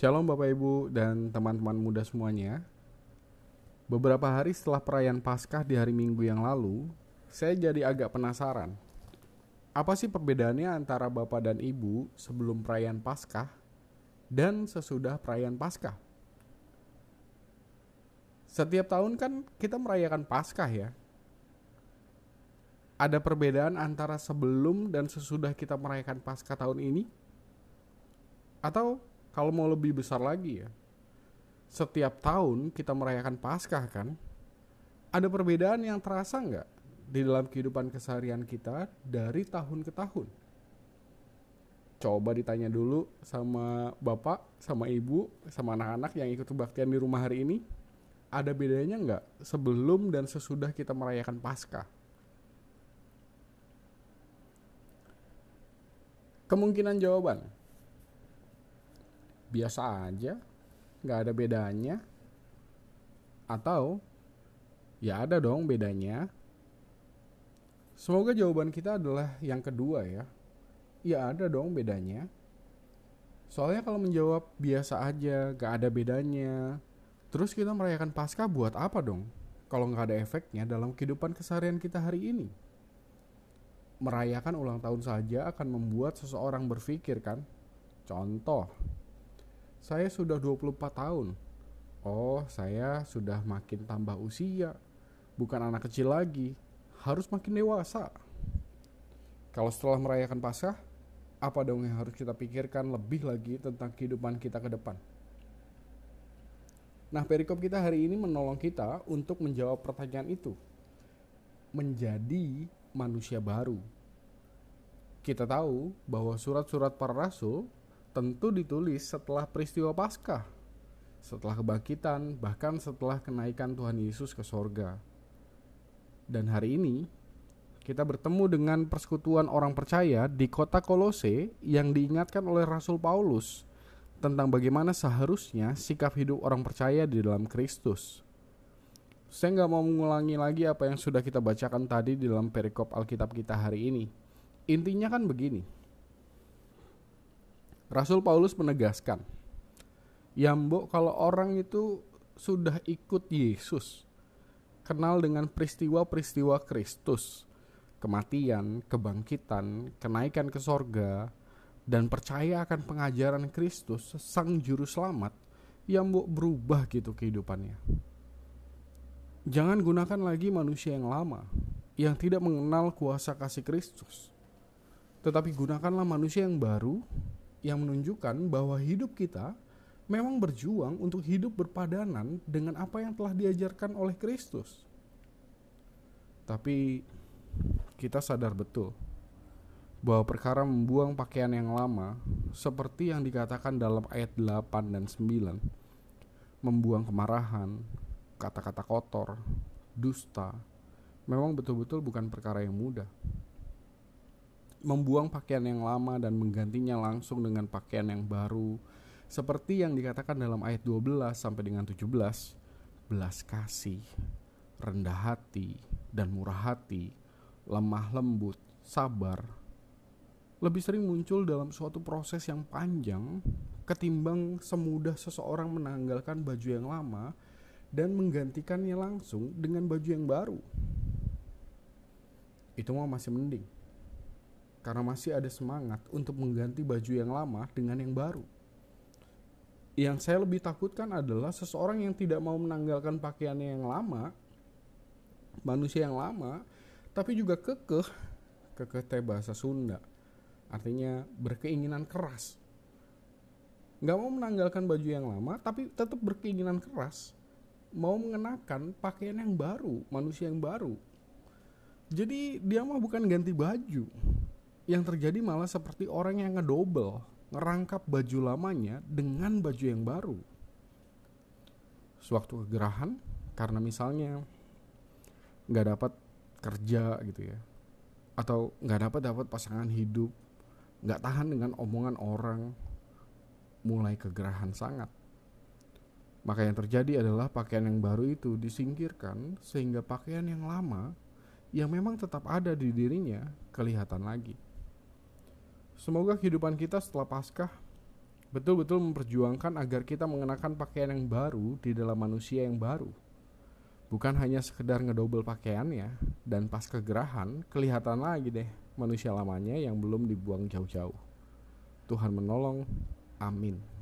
Shalom Bapak Ibu dan teman-teman muda semuanya. Beberapa hari setelah perayaan Paskah di hari Minggu yang lalu, saya jadi agak penasaran. Apa sih perbedaannya antara Bapak dan Ibu sebelum perayaan Paskah dan sesudah perayaan Paskah? Setiap tahun kan kita merayakan Paskah ya. Ada perbedaan antara sebelum dan sesudah kita merayakan Paskah tahun ini? Atau kalau mau lebih besar lagi ya, setiap tahun kita merayakan Paskah kan, ada perbedaan yang terasa nggak di dalam kehidupan keseharian kita dari tahun ke tahun? Coba ditanya dulu sama bapak, sama ibu, sama anak-anak yang ikut kebaktian di rumah hari ini. Ada bedanya nggak sebelum dan sesudah kita merayakan Paskah? Kemungkinan jawaban biasa aja, nggak ada bedanya. Atau ya ada dong bedanya. Semoga jawaban kita adalah yang kedua ya. Ya ada dong bedanya. Soalnya kalau menjawab biasa aja, gak ada bedanya. Terus kita merayakan pasca buat apa dong? Kalau nggak ada efeknya dalam kehidupan keseharian kita hari ini. Merayakan ulang tahun saja akan membuat seseorang berpikir kan. Contoh, saya sudah 24 tahun. Oh, saya sudah makin tambah usia. Bukan anak kecil lagi. Harus makin dewasa. Kalau setelah merayakan Paskah, apa dong yang harus kita pikirkan lebih lagi tentang kehidupan kita ke depan? Nah, perikop kita hari ini menolong kita untuk menjawab pertanyaan itu. Menjadi manusia baru. Kita tahu bahwa surat-surat para rasul tentu ditulis setelah peristiwa Paskah, setelah kebangkitan, bahkan setelah kenaikan Tuhan Yesus ke sorga. Dan hari ini kita bertemu dengan persekutuan orang percaya di kota Kolose yang diingatkan oleh Rasul Paulus tentang bagaimana seharusnya sikap hidup orang percaya di dalam Kristus. Saya nggak mau mengulangi lagi apa yang sudah kita bacakan tadi di dalam perikop Alkitab kita hari ini. Intinya kan begini, Rasul Paulus menegaskan, ya mbok kalau orang itu sudah ikut Yesus, kenal dengan peristiwa-peristiwa Kristus, kematian, kebangkitan, kenaikan ke sorga, dan percaya akan pengajaran Kristus, sang juru selamat, yang mbok berubah gitu kehidupannya. Jangan gunakan lagi manusia yang lama, yang tidak mengenal kuasa kasih Kristus. Tetapi gunakanlah manusia yang baru, yang menunjukkan bahwa hidup kita memang berjuang untuk hidup berpadanan dengan apa yang telah diajarkan oleh Kristus. Tapi kita sadar betul bahwa perkara membuang pakaian yang lama seperti yang dikatakan dalam ayat 8 dan 9 membuang kemarahan, kata-kata kotor, dusta memang betul-betul bukan perkara yang mudah membuang pakaian yang lama dan menggantinya langsung dengan pakaian yang baru. Seperti yang dikatakan dalam ayat 12 sampai dengan 17 belas kasih rendah hati dan murah hati lemah lembut sabar lebih sering muncul dalam suatu proses yang panjang ketimbang semudah seseorang menanggalkan baju yang lama dan menggantikannya langsung dengan baju yang baru. Itu mah masih mending karena masih ada semangat untuk mengganti baju yang lama dengan yang baru. Yang saya lebih takutkan adalah seseorang yang tidak mau menanggalkan pakaiannya yang lama, manusia yang lama, tapi juga kekeh, kekeh teh bahasa Sunda, artinya berkeinginan keras. Gak mau menanggalkan baju yang lama, tapi tetap berkeinginan keras, mau mengenakan pakaian yang baru, manusia yang baru. Jadi dia mah bukan ganti baju, yang terjadi malah seperti orang yang ngedobel, ngerangkap baju lamanya dengan baju yang baru. Sewaktu kegerahan, karena misalnya nggak dapat kerja gitu ya, atau nggak dapat dapat pasangan hidup, nggak tahan dengan omongan orang, mulai kegerahan sangat. Maka yang terjadi adalah pakaian yang baru itu disingkirkan sehingga pakaian yang lama yang memang tetap ada di dirinya kelihatan lagi. Semoga kehidupan kita setelah Paskah betul-betul memperjuangkan agar kita mengenakan pakaian yang baru di dalam manusia yang baru. Bukan hanya sekedar ngedouble pakaiannya dan pas kegerahan kelihatan lagi deh manusia lamanya yang belum dibuang jauh-jauh. Tuhan menolong. Amin.